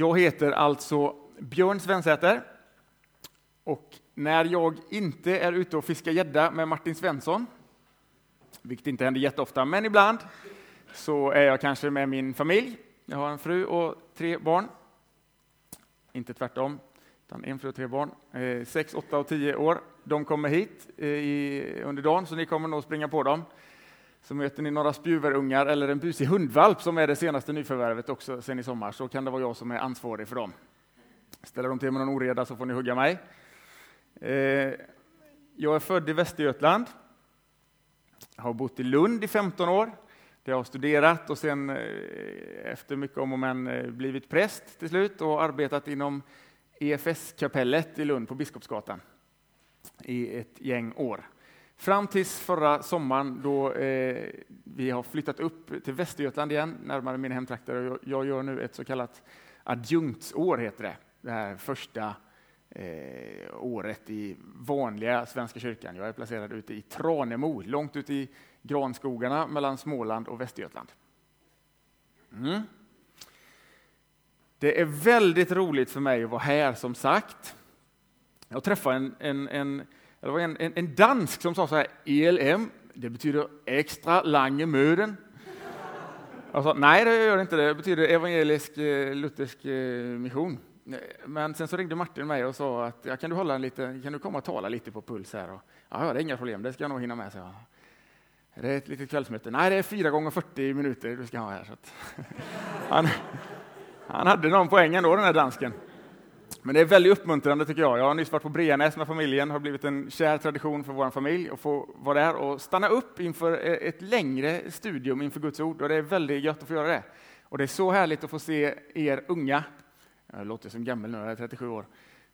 Jag heter alltså Björn Svensäter och när jag inte är ute och fiskar gädda med Martin Svensson, vilket inte händer jätteofta, men ibland, så är jag kanske med min familj. Jag har en fru och tre barn. Inte tvärtom, utan en fru och tre barn. Eh, sex, åtta och tio år. De kommer hit eh, under dagen, så ni kommer nog springa på dem. Så möter ni några spjuverungar eller en busig hundvalp som är det senaste nyförvärvet också sen i sommar, så kan det vara jag som är ansvarig för dem. Ställer de till med någon oreda så får ni hugga mig. Eh, jag är född i Västergötland. Har bott i Lund i 15 år. Där jag har studerat och sen eh, efter mycket om och men eh, blivit präst till slut och arbetat inom EFS-kapellet i Lund på Biskopsgatan i ett gäng år. Fram tills förra sommaren då eh, vi har flyttat upp till Västergötland igen, närmare mina hemtrakter. Jag gör nu ett så kallat adjunktsår, heter det. Det här första eh, året i vanliga Svenska kyrkan. Jag är placerad ute i Tranemo, långt ute i granskogarna mellan Småland och Västergötland. Mm. Det är väldigt roligt för mig att vara här, som sagt. Jag träffade en, en, en, det var en, en, en dansk som sa så här, ELM, det betyder extra lange möden. Jag sa, nej det gör det inte, det betyder evangelisk eh, luthersk eh, mission. Eh, men sen så ringde Martin mig och sa att ja, kan, du hålla en lite, kan du komma och tala lite på puls här? Och, ja, det är inga problem, det ska jag nog hinna med. Så jag, det är ett litet kvällsmöte. Nej, det är fyra gånger 40 minuter du ska ha här. Så att, han, han hade någon poäng ändå, den här dansken. Men det är väldigt uppmuntrande tycker jag. Jag har nyss varit på Breanäs med familjen, har blivit en kär tradition för vår familj att få vara där och stanna upp inför e- ett längre studium inför Guds ord. Och det är väldigt gött att få göra det. Och det är så härligt att få se er unga, jag låter som gammal nu, jag är 37 år,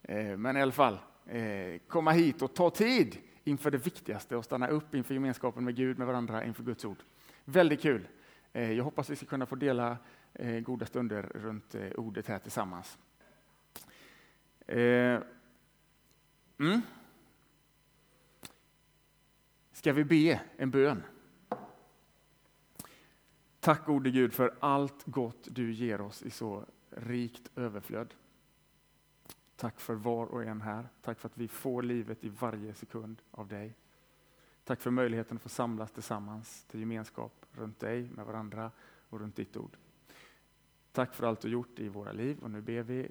eh, men i alla fall, eh, komma hit och ta tid inför det viktigaste och stanna upp inför gemenskapen med Gud, med varandra, inför Guds ord. Väldigt kul. Eh, jag hoppas vi ska kunna få dela goda stunder runt ordet här tillsammans. Eh, mm. Ska vi be en bön? Tack gode Gud för allt gott du ger oss i så rikt överflöd. Tack för var och en här. Tack för att vi får livet i varje sekund av dig. Tack för möjligheten att få samlas tillsammans till gemenskap runt dig, med varandra och runt ditt ord. Tack för allt du gjort i våra liv och nu ber vi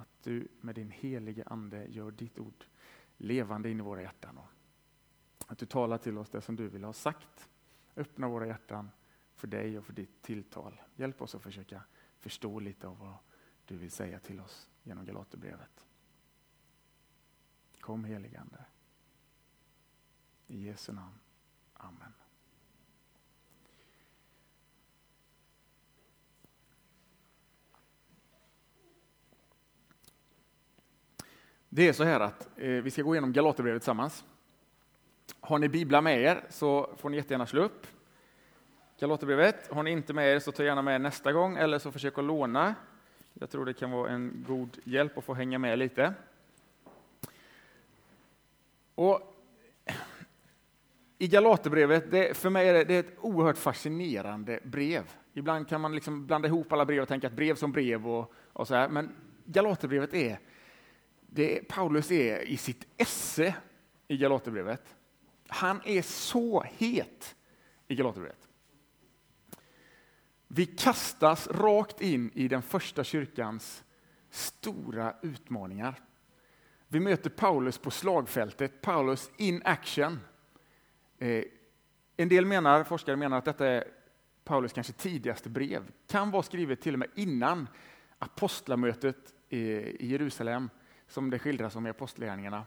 att du med din helige Ande gör ditt ord levande in i våra hjärtan. Att du talar till oss det som du vill ha sagt. Öppna våra hjärtan för dig och för ditt tilltal. Hjälp oss att försöka förstå lite av vad du vill säga till oss genom Galaterbrevet. Kom helige Ande. I Jesu namn. Amen. Det är så här att eh, vi ska gå igenom Galaterbrevet tillsammans. Har ni biblar med er så får ni jättegärna slå upp Galaterbrevet. Har ni inte med er så ta gärna med nästa gång eller så försök att låna. Jag tror det kan vara en god hjälp att få hänga med lite. Och I Galaterbrevet, det, för mig är det, det är ett oerhört fascinerande brev. Ibland kan man liksom blanda ihop alla brev och tänka att brev som brev och, och så här. Men Galaterbrevet är det Paulus är i sitt esse i Galaterbrevet. Han är så het i Galaterbrevet. Vi kastas rakt in i den första kyrkans stora utmaningar. Vi möter Paulus på slagfältet, Paulus in action. Eh, en del menar, forskare menar att detta är Paulus kanske tidigaste brev. Kan vara skrivet till och med innan apostlamötet eh, i Jerusalem som det skildras om i Apostlagärningarna.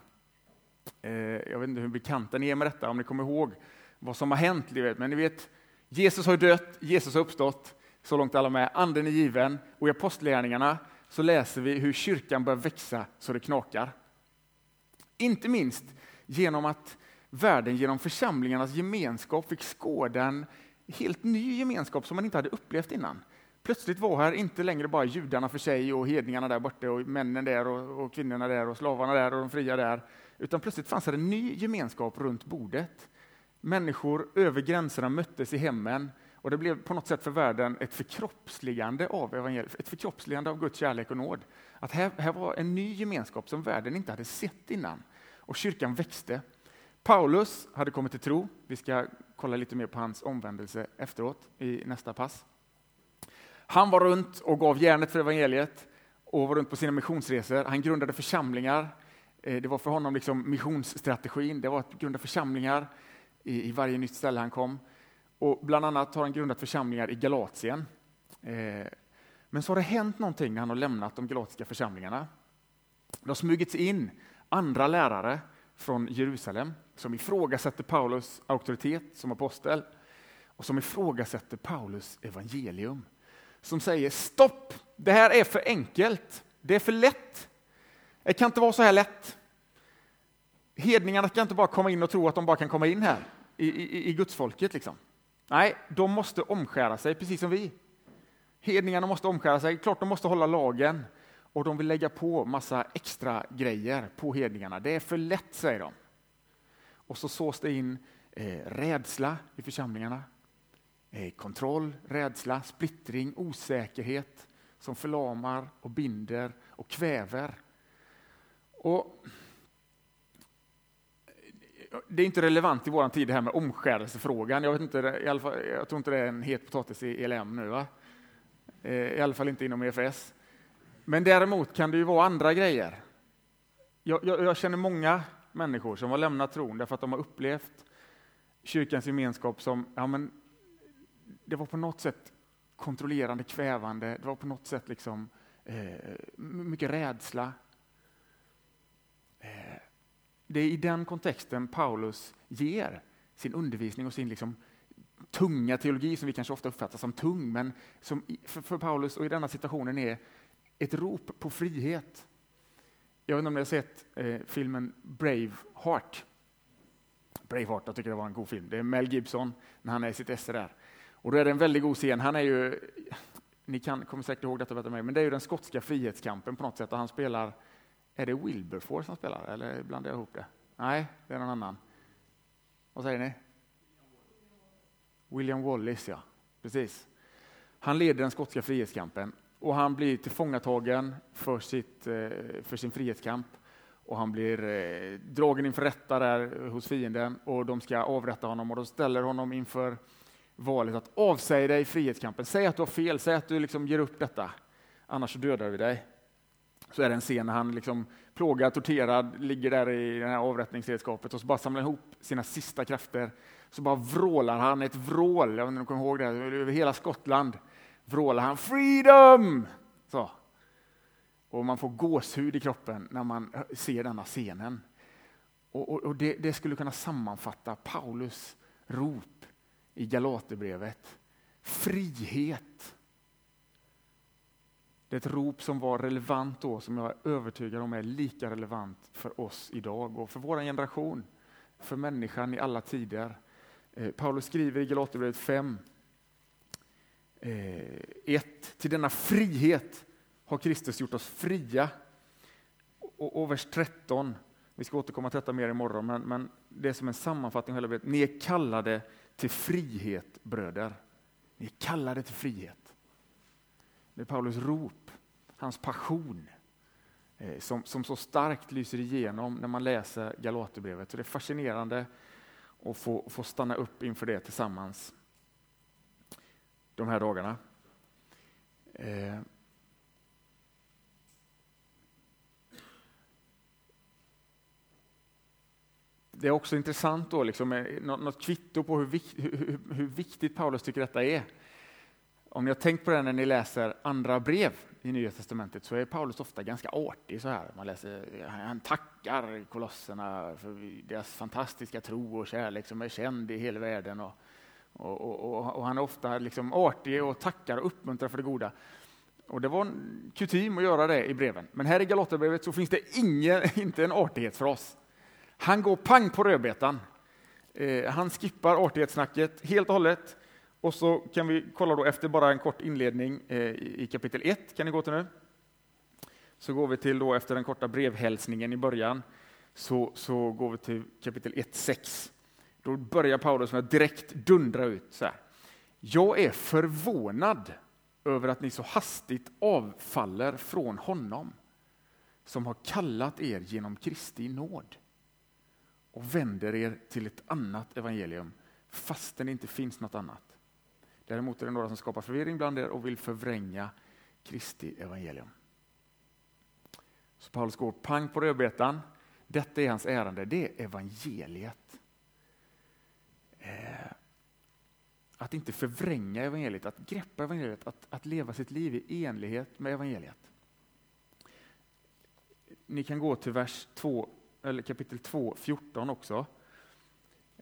Eh, jag vet inte hur bekanta ni är med detta, om ni kommer ihåg vad som har hänt. Men ni vet, Jesus har dött, Jesus har uppstått, så långt alla med. Anden är given och i Apostlagärningarna så läser vi hur kyrkan börjar växa så det knakar. Inte minst genom att världen genom församlingarnas gemenskap fick skåda en helt ny gemenskap som man inte hade upplevt innan. Plötsligt var här inte längre bara judarna för sig och hedningarna där borta och männen där och, och kvinnorna där och slavarna där och de fria där. Utan plötsligt fanns det en ny gemenskap runt bordet. Människor över gränserna möttes i hemmen Och det blev på något sätt för världen ett förkroppsligande av evangeliet, ett förkroppsligande av Guds kärlek och nåd. Att här, här var en ny gemenskap som världen inte hade sett innan. Och kyrkan växte. Paulus hade kommit till tro. Vi ska kolla lite mer på hans omvändelse efteråt i nästa pass. Han var runt och gav järnet för evangeliet och var runt på sina missionsresor. Han grundade församlingar. Eh, det var för honom liksom missionsstrategin. Det var att grunda församlingar i, varje nytt ställe han kom. Och bland annat har han grundat församlingar i Galatien. Eh, men så har det hänt någonting när han har lämnat de galatiska församlingarna. Det har smugits in andra lärare från Jerusalem som ifrågasätter Paulus auktoritet som apostel och som ifrågasätter Paulus evangelium. Som säger stopp, det här är för enkelt, det är för lätt. Det kan inte vara så här lätt. Hedningarna kan inte bara komma in och tro att de bara kan komma in här i, i, i gudsfolket. Liksom. Nej, de måste omskära sig precis som vi. Hedningarna måste omskära sig, klart de måste hålla lagen och de vill lägga på massa extra grejer på hedningarna. Det är för lätt, säger de. Och så sås det in eh, rädsla i församlingarna. Eh, kontroll, rädsla, splittring, osäkerhet som förlamar och binder och kväver. Och eh, det är inte relevant i vår tid det här med omskärelsefrågan. Jag, vet inte, i alla fall, jag tror inte det är en het potatis i ELM nu. Va? Eh, I alla fall inte inom EFS. Men däremot kan det ju vara andra grejer. Jag, jag, jag, känner många människor som har lämnat tron därför att de har upplevt kyrkans gemenskap som, ja men, det var på något sätt kontrollerande, kvävande, det var på något sätt liksom, eh, mycket rädsla. Eh, det är i den kontexten Paulus ger sin undervisning och sin liksom, tunga teologi som vi kanske ofta uppfattar som tung, men som för, för Paulus och i denna situationen är ett rop på frihet. Jag vet inte om ni har sett eh, filmen Braveheart. Braveheart, jag tycker det var en god film. Det är Mel Gibson när han är i sitt esse där. Och då är det en väldigt god scen. Han är ju, ni kan, kommer säkert ihåg detta bättre än mig, men det är ju den skotska frihetskampen på något sätt. Och han spelar, är det Wilberforce han spelar eller blandar jag ihop det? Nej, det är någon annan. Vad säger ni? William Wallace, ja. Precis. Han leder den skotska frihetskampen och han blir tillfångatagen för, sitt, eh, för sin frihetskamp. Och han blir eh, dragen inför rätta där hos fienden och de ska avrätta honom och de ställer honom inför valet att avsäga dig frihetskampen. Säg att du har fel, säg att du liksom ger upp detta, annars dödar vi dig. Så är det en scen när han liksom plågad, torterad, ligger där i det här avrättningsredskapet och så bara samlar ihop sina sista krafter. Så bara vrålar han ett vrål, jag vet inte om du kommer ihåg det, över hela Skottland vrålar han freedom! Så. Och man får gåshud i kroppen när man ser denna scenen. Och, och, och det, det, skulle kunna sammanfatta Paulus rop i Galaterbrevet. Frihet. Det är ett rop som var relevant då, som jag är övertygad om är lika relevant för oss idag och för vår generation, för människan i alla tider. Eh, Paulus skriver i Galaterbrevet 5 1. Eh, till denna frihet har Kristus gjort oss fria. Och, och vers 13, vi ska återkomma till detta mer imorgon, men, men det är som en sammanfattning av hela brevet. Ni är kallade till frihet, bröder. Ni är kallade till frihet. Det är Paulus rop, hans passion, eh, som, som så starkt lyser igenom när man läser Galaterbrevet. Så det är fascinerande att få, få stanna upp inför det tillsammans de här dagarna. Eh, Det är också intressant då, liksom, eh, något kvitto på hur, hur, hur, viktigt Paulus tycker detta är. Om ni har tänkt på det när ni läser andra brev i Nya Testamentet så är Paulus ofta ganska artig. Så här. Man läser, han tackar kolosserna för deras fantastiska tro och kärlek som är känd i hela världen. Och, och, och, och, han är ofta liksom artig och tackar och uppmuntrar för det goda. Och Det var kutym att göra det i breven. Men här i Galaterbrevet så finns det ingen, inte en artighet för oss. Han går pang på rödbetan. Eh, han skippar artighetssnacket helt och hållet. Och så kan vi kolla då efter bara en kort inledning eh, i kapitel 1, kan ni gå till nu. Så går vi till då efter den korta brevhälsningen i början, så, så går vi till kapitel 1.6. Då börjar Paulus med att direkt dundra ut så här. Jag är förvånad över att ni så hastigt avfaller från honom som har kallat er genom Kristi nåd och vänder er till ett annat evangelium fastän det inte finns något annat. Däremot är det några som skapar förvirring bland er och vill förvränga Kristi evangelium. Så Paulus går pang på rödbetan. Detta är hans ärende, det är evangeliet. Eh, att inte förvränga evangeliet, att greppa evangeliet, att, att leva sitt liv i enlighet med evangeliet. Ni kan gå till vers 2, eller kapitel 2, 14 också.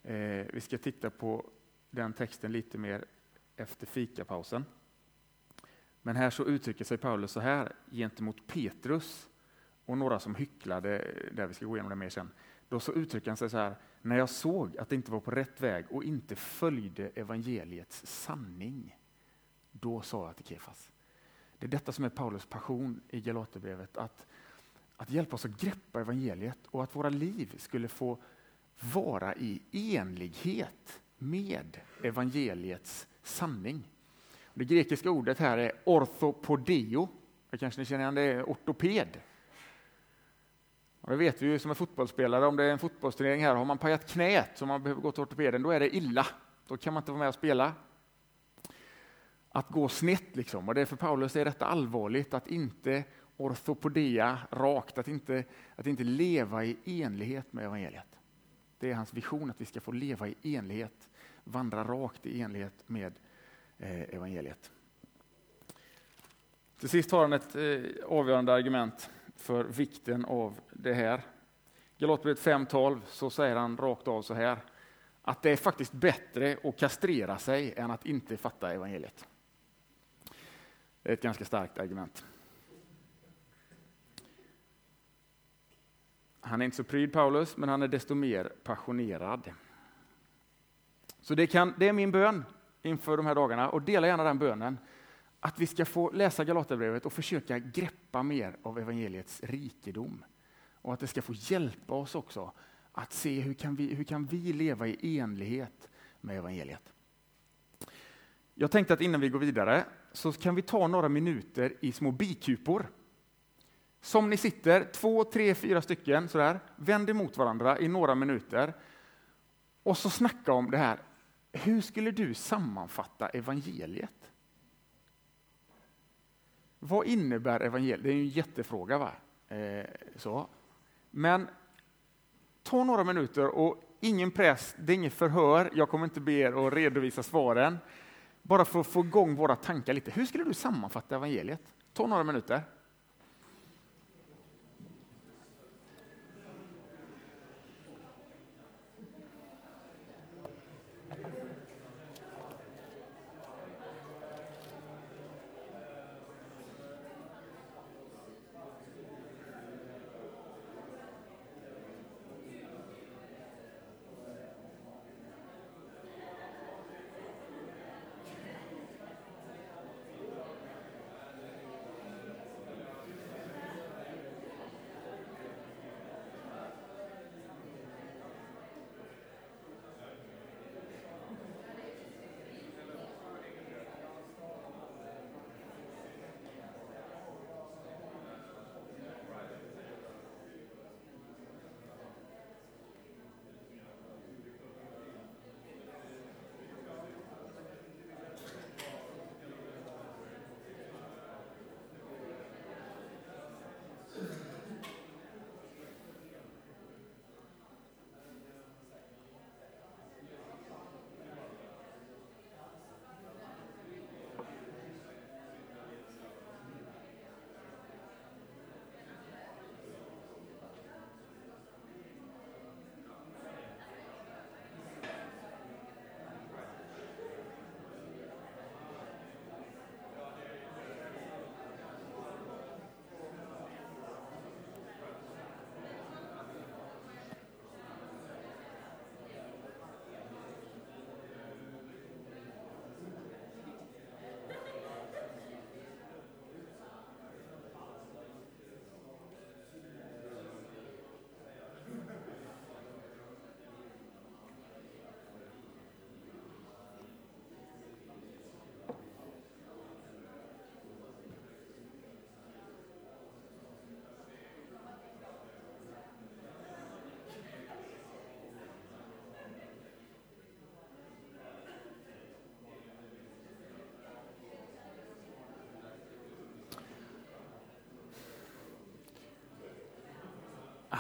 Eh, vi ska titta på den texten lite mer efter fikapausen. Men här så uttrycker sig Paulus så här gentemot Petrus och några som hycklade, eh, där vi ska gå igenom det mer sen. Då så uttrycker han sig så här, när jag såg att det inte var på rätt väg och inte följde evangeliets sanning, då sa jag till Kefas. Det är detta som är Paulus passion i Galaterbrevet, att, att hjälpa oss att greppa evangeliet och att våra liv skulle få vara i enlighet med evangeliets sanning. Det grekiska ordet här är orthopodeo. Det kanske ni känner igen, det är ortoped. Och det vet vi ju som är fotbollsspelare, om det är en fotbollsturnering här, har man pajat knät så man behöver gå till ortopeden, då är det illa. Då kan man inte vara med och spela. Att gå snett liksom, och det för Paulus är detta allvarligt, att inte ortopodia rakt, att inte, att inte leva i enlighet med evangeliet. Det är hans vision, att vi ska få leva i enlighet, vandra rakt i enlighet med eh, evangeliet. Till sist har han ett eh, avgörande argument för vikten av det här. Galaterbrevet 5.12 så säger han rakt av så här att det är faktiskt bättre att kastrera sig än att inte fatta evangeliet. Det är ett ganska starkt argument. Han är inte så pryd Paulus, men han är desto mer passionerad. Så det, kan, det är min bön inför de här dagarna och dela gärna den bönen att vi ska få läsa Galaterbrevet och försöka greppa mer av evangeliets rikedom. Och att det ska få hjälpa oss också att se hur kan vi, hur kan vi leva i enlighet med evangeliet. Jag tänkte att innan vi går vidare så kan vi ta några minuter i små bikupor. Som ni sitter, två, tre, fyra stycken sådär, vänd emot varandra i några minuter och så snacka om det här. Hur skulle du sammanfatta evangeliet? Vad innebär evangeliet? Det är en jättefråga. Va? Eh, så. Men ta några minuter och ingen press, det är inget förhör. Jag kommer inte be er att redovisa svaren. Bara för att få igång våra tankar lite. Hur skulle du sammanfatta evangeliet? Ta några minuter.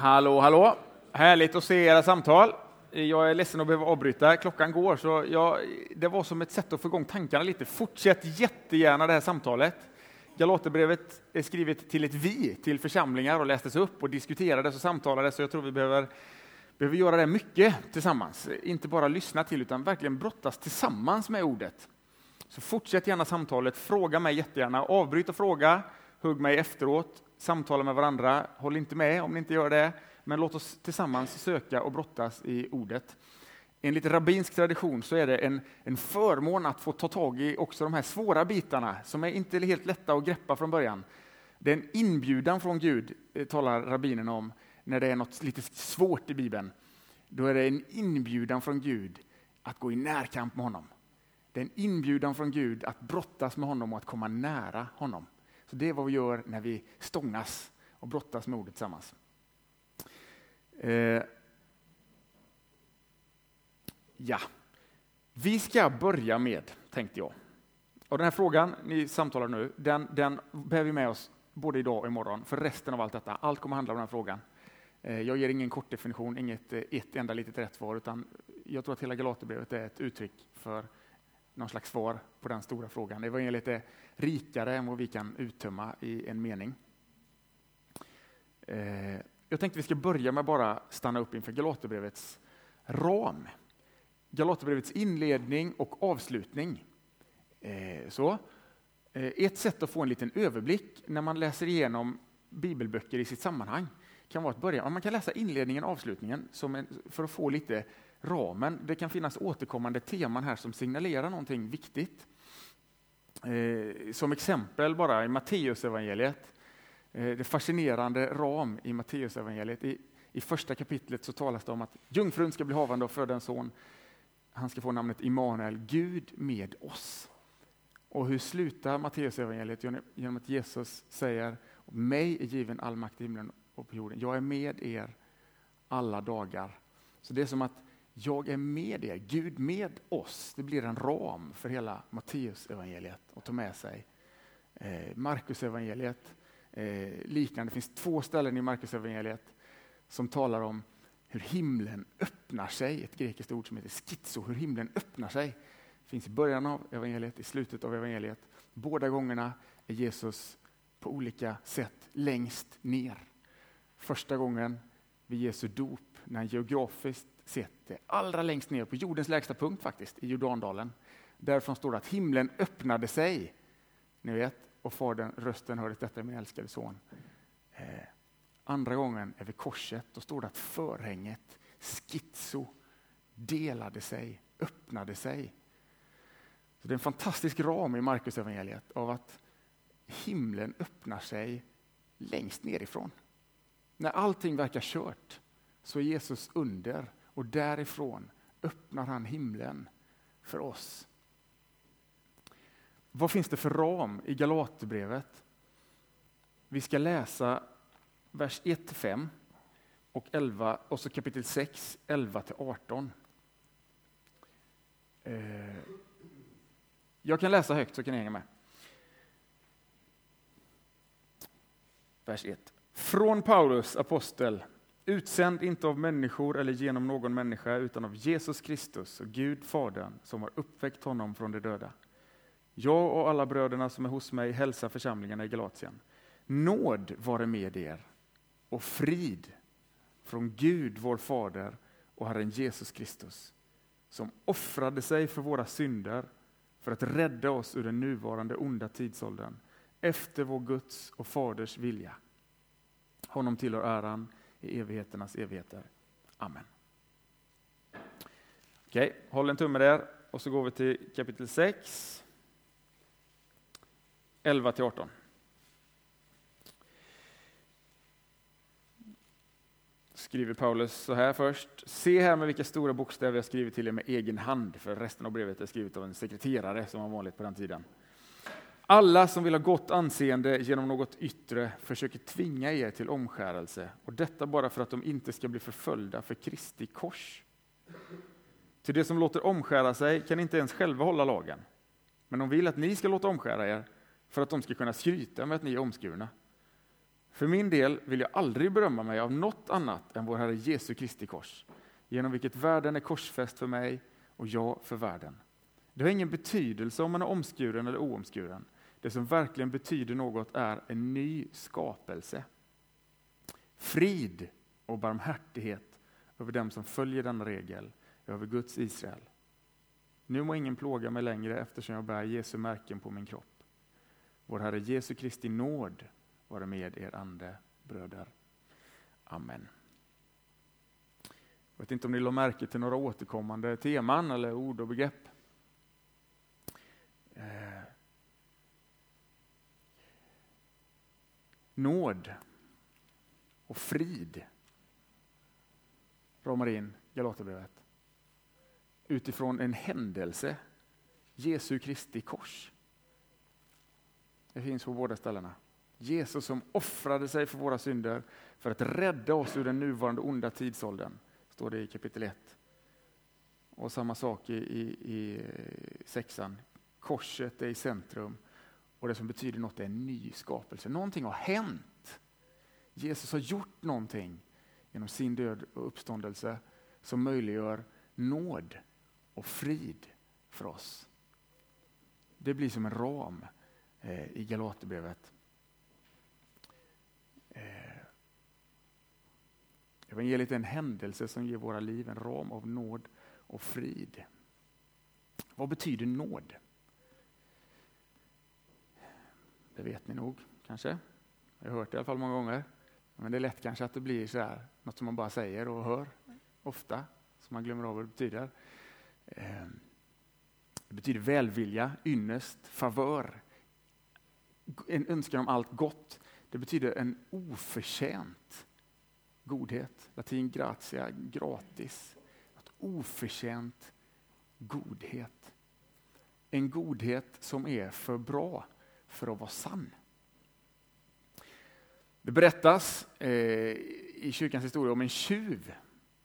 Hallå, hallå! Härligt att se era samtal. Jag är ledsen att behöva avbryta, klockan går, så jag, det var som ett sätt att få igång tankarna lite. Fortsätt jättegärna det här samtalet. Galaterbrevet är skrivet till ett vi, till församlingar och lästes upp och diskuterades och samtalades, så jag tror vi behöver, behöver göra det mycket tillsammans. Inte bara lyssna till, utan verkligen brottas tillsammans med ordet. Så fortsätt gärna samtalet, fråga mig jättegärna, avbryt och fråga, hugg mig efteråt, samtala med varandra, håll inte med om ni inte gör det, men låt oss tillsammans söka och brottas i ordet. Enligt rabbinsk tradition så är det en, en förmån att få ta tag i också de här svåra bitarna som är inte helt lätta att greppa från början. Det är en inbjudan från Gud, eh, talar rabbinerna om, när det är något lite svårt i Bibeln. Då är det en inbjudan från Gud att gå i närkamp med honom. Det är en inbjudan från Gud att brottas med honom och att komma nära honom. Så Det är vad vi gör när vi stångas och brottas med ordet tillsammans. Eh. Ja, vi ska börja med, tänkte jag. Och den här frågan ni samtalar nu, den, den bär vi med oss både idag och imorgon för resten av allt detta. Allt kommer handla om den här frågan. Eh, jag ger ingen kort definition, inget eh, ett enda litet rätt svar, utan jag tror att hela Galaterbrevet är ett uttryck för någon slags svar på den stora frågan. Evangeliet är rikare än vad vi kan uttömma i en mening. Eh, jag tänkte vi ska börja med bara stanna upp inför Galaterbrevets ram. Galaterbrevets inledning och avslutning. Eh, så. Eh, ett sätt att få en liten överblick när man läser igenom bibelböcker i sitt sammanhang kan vara att börja, man kan läsa inledningen och avslutningen som en, för att få lite ramen. Det kan finnas återkommande teman här som signalerar någonting viktigt. Eh, som exempel bara i Matteusevangeliet, eh, det fascinerande ram i Matteusevangeliet. I, I första kapitlet så talas det om att jungfrun ska bli havande och föda en son. Han ska få namnet Immanuel, Gud med oss. Och hur slutar Matteusevangeliet? Genom att Jesus säger, mig är given all makt i himlen och på jorden. Jag är med er alla dagar. Så det är som att jag är med er, Gud med oss. Det blir en ram för hela Matteusevangeliet att ta med sig. Eh, Markusevangeliet eh, liknande. Det finns två ställen i Markusevangeliet som talar om hur himlen öppnar sig. Ett grekiskt ord som heter schizo, hur himlen öppnar sig. Det finns i början av evangeliet, i slutet av evangeliet. Båda gångerna är Jesus på olika sätt längst ner. Första gången vid Jesu dop, när han geografiskt sett det allra längst ner på jordens lägsta punkt faktiskt, i Jordandalen. Därifrån står det att himlen öppnade sig. Ni vet, och fadern, rösten hördes detta är min älskade son. Eh, andra gången är vid korset, då står det att förhänget, schizo, delade sig, öppnade sig. Så det är en fantastisk ram i Markus evangeliet av att himlen öppnar sig längst nerifrån. När allting verkar kört så är Jesus under och därifrån öppnar han himlen för oss. Vad finns det för ram i Galaterbrevet? Vi ska läsa vers 1-5 och 11 och så kapitel 6, 11-18. Eh, jag kan läsa högt så kan ni hänga med. Vers 1. Från Paulus, apostel, Utsänd inte av människor eller genom någon människa, utan av Jesus Kristus och Gud Fadern, som har uppväckt honom från de döda. Jag och alla bröderna som är hos mig hälsar församlingarna i Galatien. Nåd vare med er och frid från Gud, vår Fader och Herren Jesus Kristus, som offrade sig för våra synder för att rädda oss ur den nuvarande onda tidsåldern, efter vår Guds och Faders vilja. Honom tillhör äran i evigheternas evigheter. Amen. Okej, håll en tumme där och så går vi till kapitel 6, 11 till 18. Skriver Paulus så här först. Se här med vilka stora bokstäver jag skrivit till er med egen hand, för resten av brevet är skrivet av en sekreterare som var vanligt på den tiden. Alla som vill ha gott anseende genom något yttre försöker tvinga er till omskärelse och detta bara för att de inte ska bli förföljda för Kristi kors. Till det som låter omskära sig kan inte ens själva hålla lagen, men de vill att ni ska låta omskära er för att de ska kunna skryta med att ni är omskurna. För min del vill jag aldrig berömma mig av något annat än vår Herre Jesu Kristi kors, genom vilket världen är korsfäst för mig och jag för världen. Det har ingen betydelse om man är omskuren eller oomskuren. Det som verkligen betyder något är en ny skapelse. Frid och barmhärtighet över dem som följer denna regel, över Guds Israel. Nu må ingen plåga mig längre eftersom jag bär Jesu märken på min kropp. Vår Herre Jesu Kristi nåd vare med er ande, bröder. Amen. Jag vet inte om ni lade märke till några återkommande teman eller ord och begrepp. Eh. Nåd och frid ramar in Galaterbrevet utifrån en händelse, Jesu Kristi kors. Det finns på båda ställena. Jesus som offrade sig för våra synder för att rädda oss ur den nuvarande onda tidsåldern, står det i kapitel 1. Och samma sak i, i, i sexan. Korset är i centrum och det som betyder något är en ny skapelse. Någonting har hänt. Jesus har gjort någonting genom sin död och uppståndelse som möjliggör nåd och frid för oss. Det blir som en ram eh, i Galaterbrevet. Eh, evangeliet är en händelse som ger våra liv en ram av nåd och frid. Vad betyder nåd? Det vet ni nog kanske. Jag har hört det i alla fall många gånger. Men det är lätt kanske att det blir så här, något som man bara säger och hör ofta, som man glömmer av vad det betyder. Ehm, det betyder välvilja, ynnest, favör, en önskan om allt gott. Det betyder en oförtjänt godhet. Latin gratia, gratis. Att oförtjänt godhet. En godhet som är för bra för att vara sann. Det berättas eh, i kyrkans historia om en tjuv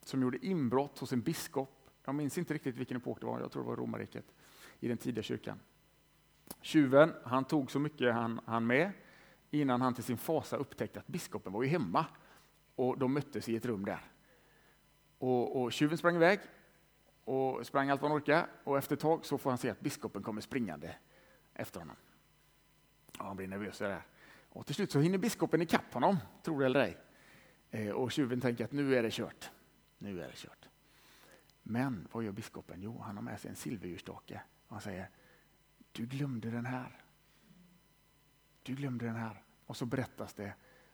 som gjorde inbrott hos en biskop. Jag minns inte riktigt vilken epok det var, jag tror det var romarriket i den tidiga kyrkan. Tjuven han tog så mycket han, han med innan han till sin fasa upptäckte att biskopen var ju hemma och de möttes i ett rum där. Och, och tjuven sprang iväg och sprang allt vad han orkade och efter ett tag så får han se att biskopen kommer springande efter honom. Och han blir nervös där. Och till slut så hinner biskopen ikapp honom, tror det eller ej. Eh, och tjuven tänker att nu är det kört. Nu är det kört. Men vad gör biskopen? Jo, han har med sig en silverdjurstake. Han säger, du glömde den här. Du glömde den här. Och så berättas det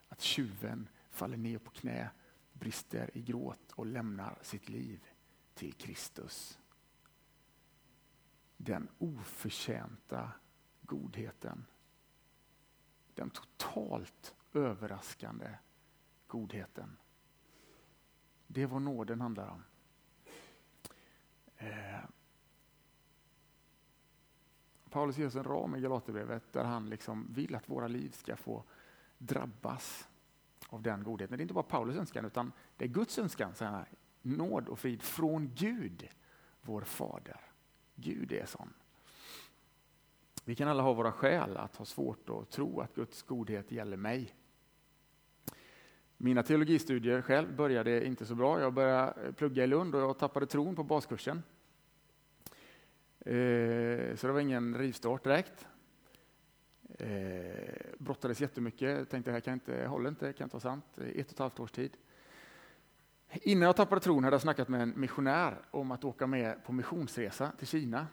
att tjuven faller ner på knä, brister i gråt och lämnar sitt liv till Kristus. Den oförtjänta godheten. Den totalt överraskande godheten. Det är vad nåden handlar om. Eh, Paulus ger oss en ram i Galaterbrevet där han liksom vill att våra liv ska få drabbas av den godheten. Det är inte bara Paulus önskan utan det är Guds önskan. Så här, nåd och frid från Gud, vår fader. Gud är sån. Vi kan alla ha våra skäl att ha svårt att tro att Guds godhet gäller mig. Mina teologistudier själv började inte så bra. Jag började plugga i Lund och jag tappade tron på baskursen. Eh, så det var ingen rivstart direkt. Eh, brottades jättemycket, tänkte det här kan inte, håller inte, kan inte vara sant. Ett och ett halvt års tid. Innan jag tappade tron hade jag snackat med en missionär om att åka med på missionsresa till Kina.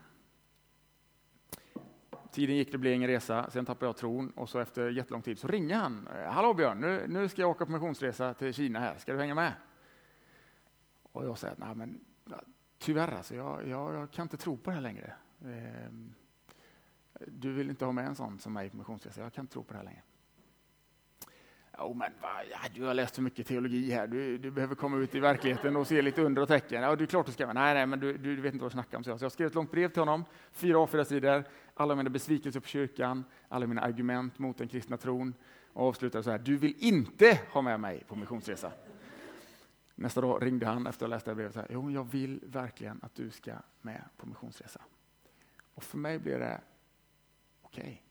Tiden gick, det blev ingen resa, sen tappade jag tron och så efter jättelång tid så ringer han. Eh, hallå Björn, nu, nu ska jag åka på missionsresa till Kina här, ska du hänga med? Och jag säger, nej men tyvärr alltså, jag, jag, jag, kan inte tro på det här längre. Eh, du vill inte ha med en sån som mig på missionsresa, jag kan inte tro på det här längre. Oh, men va, ja, du har läst så mycket teologi här, du, du, behöver komma ut i verkligheten och se lite under och tecken. Ja, det är klart du ska. Nej, nej, men du, du, vet inte vad du snackar om. Så jag skrev ett långt brev till honom, fyra A4-sidor, alla mina besvikelser på kyrkan, alla mina argument mot den kristna tron och avslutade så här, du vill inte ha med mig på missionsresa. Nästa dag ringde han efter att ha läst det här brevet. Så här, jo, jag vill verkligen att du ska med på missionsresa. Och för mig blev det okej. Okay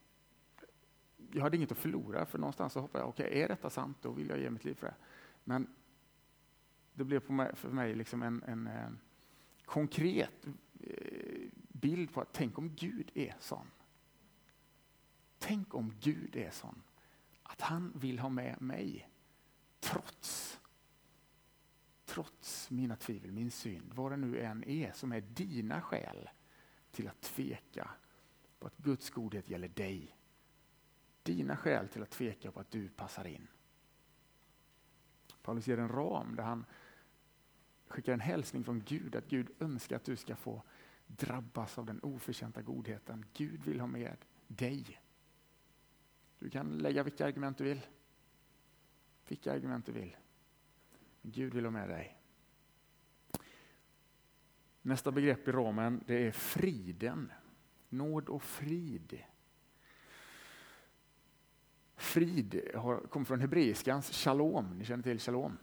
jag hade inget att förlora, för någonstans så hoppade jag, okej, okay, är detta sant, då vill jag ge mitt liv för det. Men det blev mig, för mig liksom en, en, en eh, konkret eh, bild på att tänk om Gud är sån. Tänk om Gud är sån, att han vill ha med mig, trots trots mina tvivel, min synd, vad det nu än är som är dina skäl till att tveka på att Guds godhet gäller dig. Dina skäl till att tveka på att du passar in. Paulus ger en ram där han skickar en hälsning från Gud, att Gud önskar att du ska få drabbas av den oförtjänta godheten. Gud vill ha med dig. Du kan lägga vilka argument du vill. Vilka argument du vill. Gud vill ha med dig. Nästa begrepp i ramen det är friden. Nåd och frid. Frid kommer från hebreiskans shalom. Ni känner till shalom?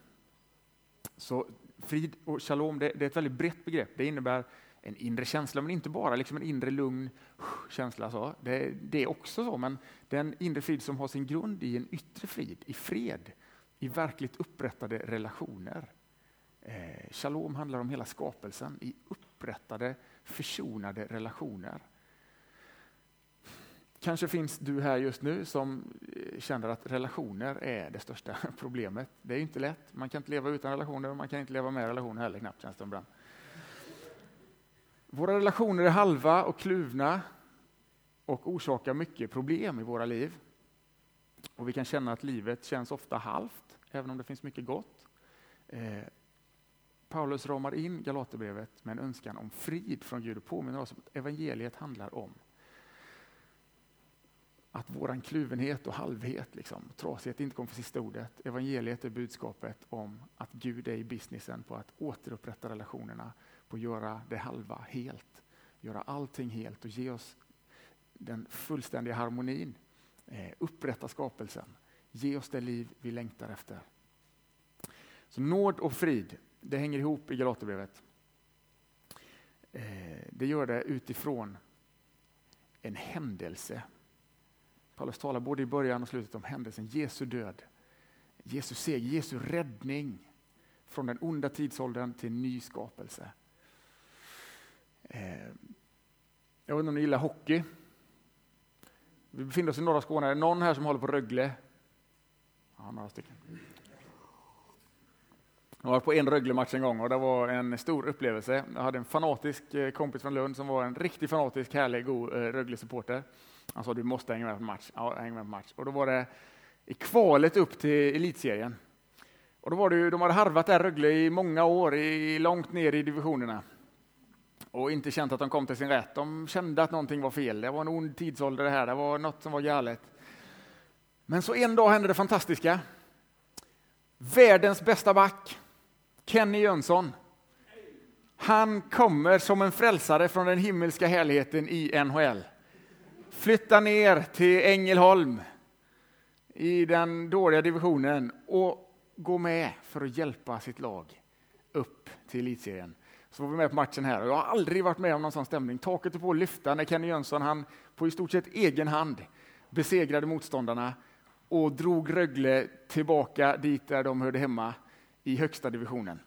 Så frid och shalom det, det, är ett väldigt brett begrepp. Det innebär en inre känsla, men inte bara liksom en inre lugn uh, känsla. Så. Det, det är också så, men den inre frid som har sin grund i en yttre frid, i fred, i verkligt upprättade relationer. Eh, shalom handlar om hela skapelsen, i upprättade, försonade relationer. Kanske finns du här just nu som eh, känner att relationer är det största problemet. Det är inte lätt. Man kan inte leva utan relationer och man kan inte leva med relationer heller knappt känns det ibland. Våra relationer är halva och kluvna och orsakar mycket problem i våra liv. Och Vi kan känna att livet känns ofta halvt, även om det finns mycket gott. Eh, Paulus ramar in Galaterbrevet med en önskan om frid från Gud och påminner oss om att evangeliet handlar om att våran kluvenhet och halvhet, liksom, trasighet inte kommer för sista ordet. Evangeliet är budskapet om att Gud är i businessen på att återupprätta relationerna, på att göra det halva helt. Göra allting helt och ge oss den fullständiga harmonin. Eh, upprätta skapelsen. Ge oss det liv vi längtar efter. Så nåd och frid, det hänger ihop i Galaterbrevet. Eh, det gör det utifrån en händelse Paulus talar både i början och slutet om händelsen Jesu död, Jesu seger, Jesu räddning från den onda tidsåldern till en ny skapelse. Eh, jag vet inte om ni gillar hockey? Vi befinner oss i norra Skåne. Är det någon här som håller på Rögle? Ja, några stycken. Jag var på en Rögle-match en gång och det var en stor upplevelse. Jag hade en fanatisk eh, kompis från Lund som var en riktigt fanatisk, härlig, god eh, Rögle-supporter. Han sa du måste hänga med på match. Ja, häng med på match. Och då var det i kvalet upp till elitserien. Och då var det ju, de hade harvat där Rögle i många år, i, långt ner i divisionerna. Och inte känt att de kom till sin rätt. De kände att någonting var fel. Det var en ond tidsålder det här. Det var något som var galet. Men så en dag hände det fantastiska. Världens bästa back, Kenny Jönsson. Han kommer som en frälsare från den himmelska härligheten i NHL flytta ner till Ängelholm i den dåliga divisionen och gå med för att hjälpa sitt lag upp till elitserien. Så var vi med på matchen här och jag har aldrig varit med om någon sån stämning. Taket är på att lyfta när Kenny Jönsson han på i stort sett egen hand besegrade motståndarna och drog Rögle tillbaka dit där de hörde hemma i högsta divisionen.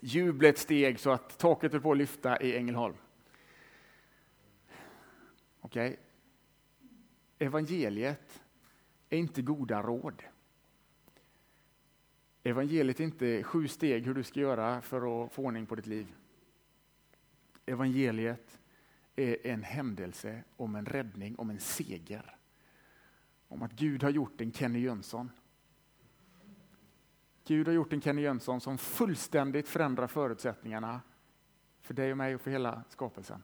Jublet steg så att taket är på att lyfta i Ängelholm. Okej, okay evangeliet är inte goda råd. Evangeliet är inte sju steg hur du ska göra för att få ordning på ditt liv. Evangeliet är en händelse om en räddning, om en seger. Om att Gud har gjort en Kenny Jönsson. Gud har gjort en Kenny Jönsson som fullständigt förändrar förutsättningarna för dig och mig och för hela skapelsen.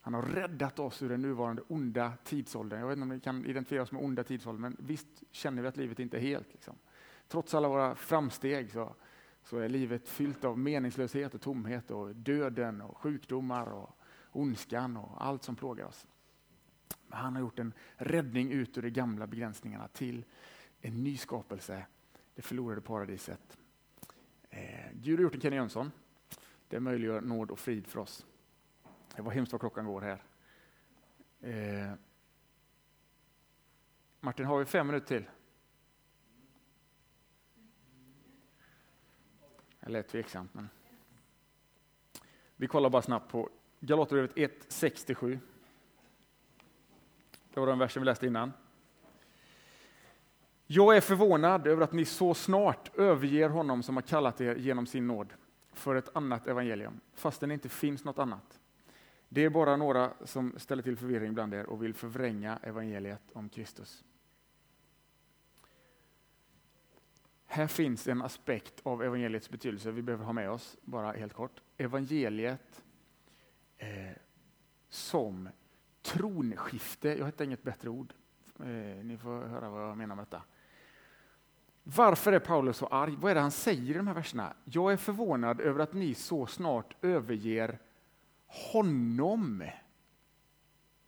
Han har räddat oss ur den nuvarande onda tidsåldern. Jag vet inte om ni kan identifiera oss med onda tidsåldern, men visst känner vi att livet inte är helt. Liksom. Trots alla våra framsteg så, så är livet fyllt av meningslöshet och tomhet och döden och sjukdomar och ondskan och allt som plågar oss. Men han har gjort en räddning ut ur de gamla begränsningarna till en ny skapelse, det förlorade paradiset. Eh, Gud har gjort en Kenny Jönsson. Det möjliggör nåd och frid för oss. Det var hemskt vad klockan går här. Eh, Martin, har vi fem minuter till? Det lät tveksamt, men... Vi kollar bara snabbt på Galaterbrevet 1, 6-7. Det var den versen vi läste innan. Jag är förvånad över att ni så snart överger honom som har kallat er genom sin nåd för ett annat evangelium, fastän det inte finns något annat. Det är bara några som ställer till förvirring bland er och vill förvränga evangeliet om Kristus. Här finns en aspekt av evangeliets betydelse vi behöver ha med oss, bara helt kort. Evangeliet eh, som tronskifte. Jag hittar inget bättre ord. Eh, ni får höra vad jag menar med detta. Varför är Paulus så arg? Vad är det han säger i de här verserna? Jag är förvånad över att ni så snart överger honom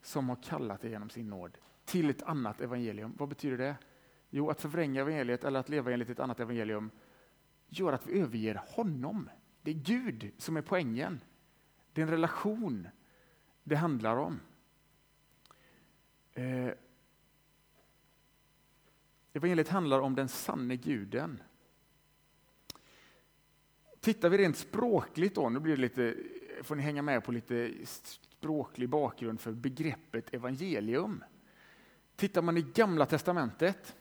som har kallat er genom sin nåd till ett annat evangelium. Vad betyder det? Jo, att förvränga evangeliet eller att leva enligt ett annat evangelium gör att vi överger honom. Det är Gud som är poängen. Det är en relation det handlar om. Eh, evangeliet handlar om den sanne guden. Tittar vi rent språkligt då, nu blir det lite, får ni hänga med på lite språklig bakgrund för begreppet evangelium. Tittar man i Gamla Testamentet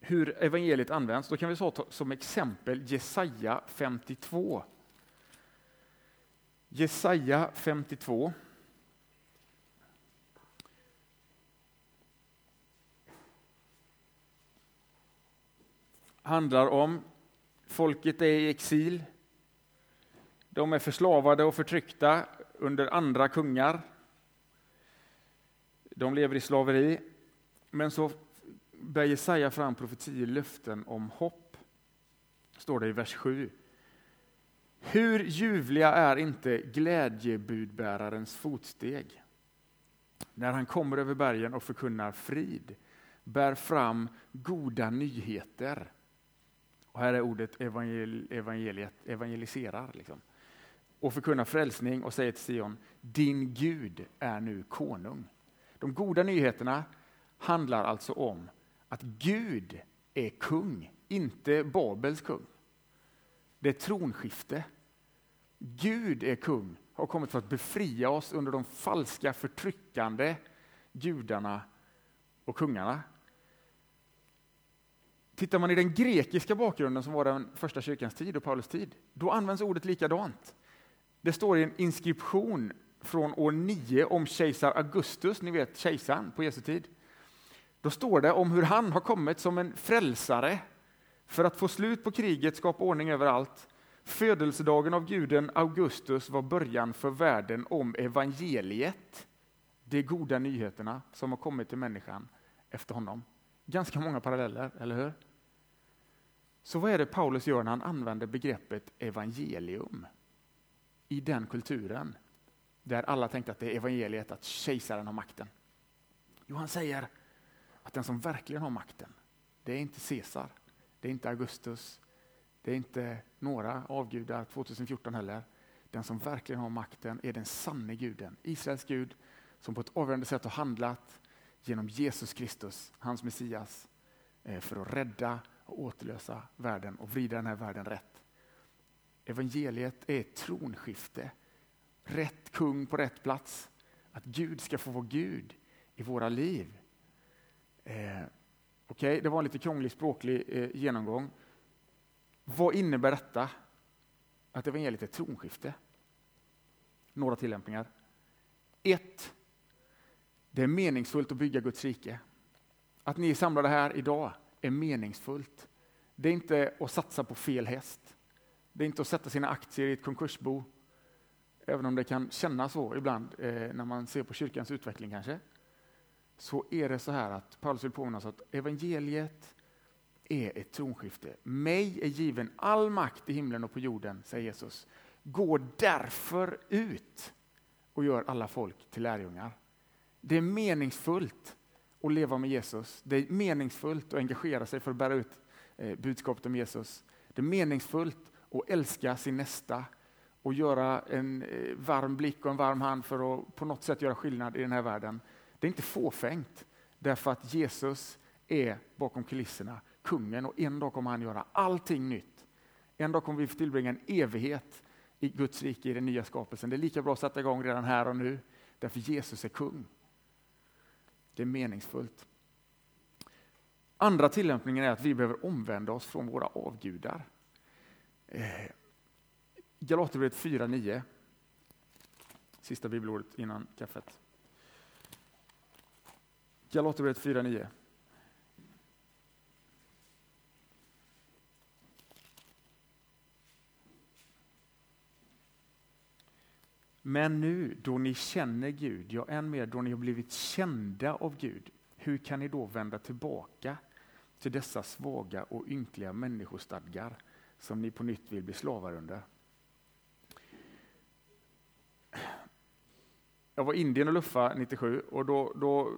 hur evangeliet används, då kan vi ta som exempel Jesaja 52. Jesaja 52. handlar om folket är i exil. De är förslavade och förtryckta under andra kungar. De lever i slaveri. Men så bär Jesaja fram profetier, löften om hopp. Står det i vers 7. Hur ljuvliga är inte glädjebudbärarens fotsteg när han kommer över bergen och förkunnar frid, bär fram goda nyheter. Och här är ordet evangeliet, evangeliserar. Liksom. Och förkunnar frälsning och säger till Sion, din Gud är nu konung. De goda nyheterna handlar alltså om att Gud är kung, inte Babels kung. Det är tronskifte. Gud är kung, har kommit för att befria oss under de falska förtryckande gudarna och kungarna. Tittar man i den grekiska bakgrunden som var den första kyrkans tid och Paulus tid, då används ordet likadant. Det står i en inskription från år 9 om kejsar Augustus, ni vet kejsaren på Jesu tid. Då står det om hur han har kommit som en frälsare för att få slut på kriget, skapa ordning överallt. Födelsedagen av guden Augustus var början för världen om evangeliet, de goda nyheterna som har kommit till människan efter honom. Ganska många paralleller, eller hur? Så vad är det Paulus gör när han använder begreppet evangelium i den kulturen där alla tänkte att det är evangeliet, att kejsaren har makten? Jo, han säger att den som verkligen har makten, det är inte Caesar, det är inte Augustus, det är inte några avgudar 2014 heller. Den som verkligen har makten är den sanne guden, Israels Gud, som på ett avgörande sätt har handlat genom Jesus Kristus, hans Messias, eh, för att rädda och återlösa världen och vrida den här världen rätt. Evangeliet är ett tronskifte, rätt kung på rätt plats. Att Gud ska få vara Gud i våra liv. Eh, Okej, okay, det var en lite krånglig språklig eh, genomgång. Vad innebär detta? Att evangeliet är ett tronskifte? Några tillämpningar. Ett, det är meningsfullt att bygga Guds rike. Att ni är samlade här idag är meningsfullt. Det är inte att satsa på fel häst. Det är inte att sätta sina aktier i ett konkursbo, även om det kan kännas så ibland eh, när man ser på kyrkans utveckling kanske. Så är det så här att Paulus vill påminna oss att evangeliet är ett tronskifte. Mig är given all makt i himlen och på jorden, säger Jesus. Gå därför ut och gör alla folk till lärjungar. Det är meningsfullt att leva med Jesus. Det är meningsfullt att engagera sig för att bära ut eh, budskapet om Jesus. Det är meningsfullt och älska sin nästa och göra en eh, varm blick och en varm hand för att på något sätt göra skillnad i den här världen. Det är inte fåfängt. Därför att Jesus är bakom kulisserna kungen och en dag kommer han göra allting nytt. En dag kommer vi få tillbringa en evighet i Guds rike, i den nya skapelsen. Det är lika bra att sätta igång redan här och nu, därför Jesus är kung. Det är meningsfullt. Andra tillämpningen är att vi behöver omvända oss från våra avgudar. Eh, Galaterbrevet 4.9. Sista bibelordet innan kaffet. Galaterbrevet 4.9. Men nu då ni känner Gud, ja än mer då ni har blivit kända av Gud, hur kan ni då vända tillbaka till dessa svaga och ynkliga människostadgar som ni på nytt vill bli slavar under? Jag var i Indien och luffade 97 och då, då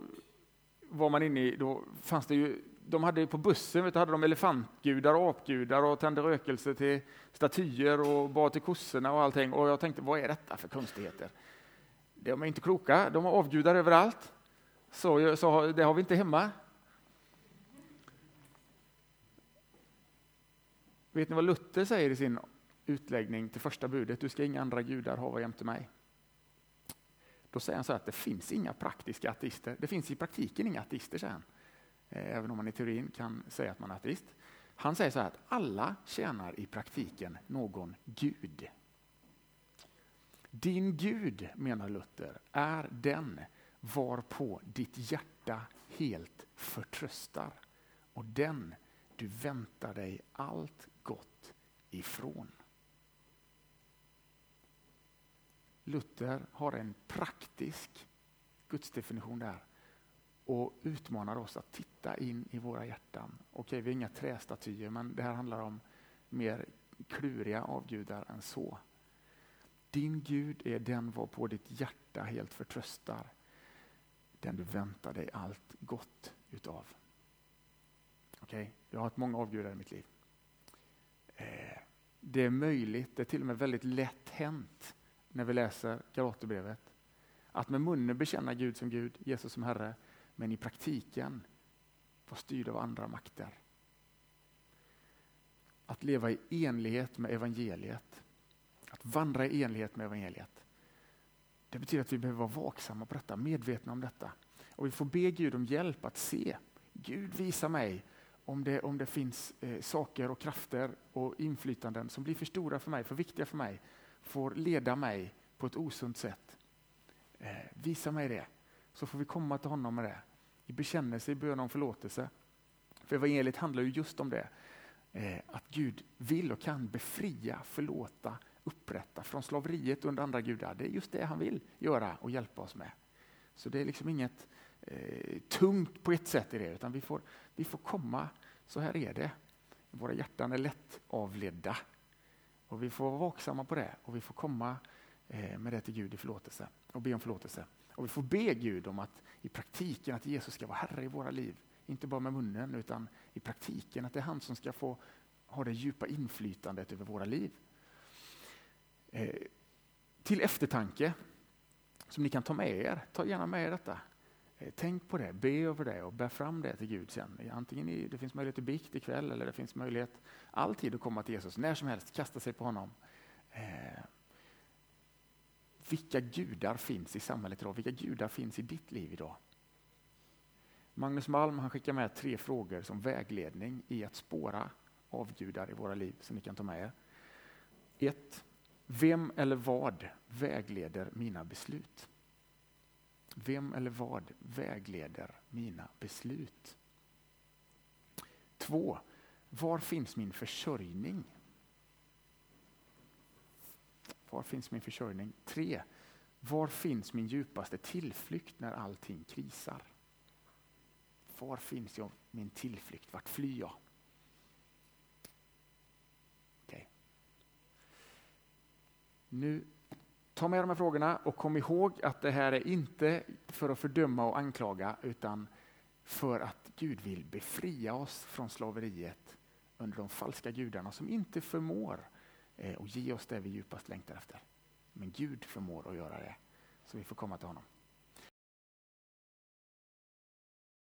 var man inne i, då fanns det ju de hade på bussen vet du, hade de elefantgudar och apgudar och tände rökelse till statyer och bad till kossorna och allting. Och jag tänkte, vad är detta för konstigheter? De är inte kloka, de har avgudar överallt. Så, så det har vi inte hemma. Vet ni vad Luther säger i sin utläggning till första budet? Du ska inga andra gudar hava jämte mig. Då säger han så att det finns inga praktiska ateister. Det finns i praktiken inga ateister, säger han. Eh, även om man i teorin kan säga att man är ateist. Han säger så här att alla tjänar i praktiken någon gud. Din Gud, menar Luther, är den varpå ditt hjärta helt förtröstar och den du väntar dig allt gått ifrån. Luther har en praktisk gudsdefinition där och utmanar oss att titta in i våra hjärtan. Okej, vi är inga trästatyer, men det här handlar om mer kluriga avgudar än så. Din Gud är den var på ditt hjärta helt förtröstar, den du väntar dig allt gott utav. Okej, jag har haft många avgudar i mitt liv. Det är möjligt, det är till och med väldigt lätt hänt när vi läser Galaterbrevet, att med munnen bekänna Gud som Gud, Jesus som Herre, men i praktiken vara styrd av andra makter. Att leva i enlighet med evangeliet, att vandra i enlighet med evangeliet. Det betyder att vi behöver vara vaksamma på detta, medvetna om detta. Och vi får be Gud om hjälp att se. Gud visa mig om det, om det finns eh, saker och krafter och inflytanden som blir för stora för mig, för viktiga för mig, får leda mig på ett osunt sätt. Eh, visa mig det, så får vi komma till honom med det i bekännelse, i bön om förlåtelse. För evangeliet handlar ju just om det. Eh, att Gud vill och kan befria, förlåta, upprätta från slaveriet under andra gudar. Det är just det han vill göra och hjälpa oss med. Så det är liksom inget eh, tungt på ett sätt i det, utan vi får, vi får komma, så här är det. Våra hjärtan är lätt avledda. Och vi får vara vaksamma på det och vi får komma eh, med det till Gud i förlåtelse och be om förlåtelse. Och vi får be Gud om att i praktiken att Jesus ska vara Herre i våra liv. Inte bara med munnen utan i praktiken att det är han som ska få ha det djupa inflytandet över våra liv. Eh, till eftertanke som ni kan ta med er, ta gärna med er detta. Eh, tänk på det, be över det och bär fram det till Gud sen. Antingen i, det finns möjlighet till bikt ikväll eller det finns möjlighet alltid att komma till Jesus, när som helst, kasta sig på honom. Eh, vilka gudar finns i samhället idag? Vilka gudar finns i ditt liv idag? Magnus Malm han skickar med tre frågor som vägledning i att spåra avgudar i våra liv som ni kan ta med er. 1. Vem eller vad vägleder mina beslut? Vem eller vad vägleder mina beslut? 2. Var finns min försörjning? Var finns min försörjning? 3. Var finns min djupaste tillflykt när allting krisar? Var finns jag, min tillflykt? Vart flyr jag? Okay. Nu, ta med de här frågorna och kom ihåg att det här är inte för att fördöma och anklaga utan för att Gud vill befria oss från slaveriet under de falska gudarna som inte förmår Eh, ge oss det vi djupast längtar efter. Men Gud förmår att göra det, så vi får komma till honom.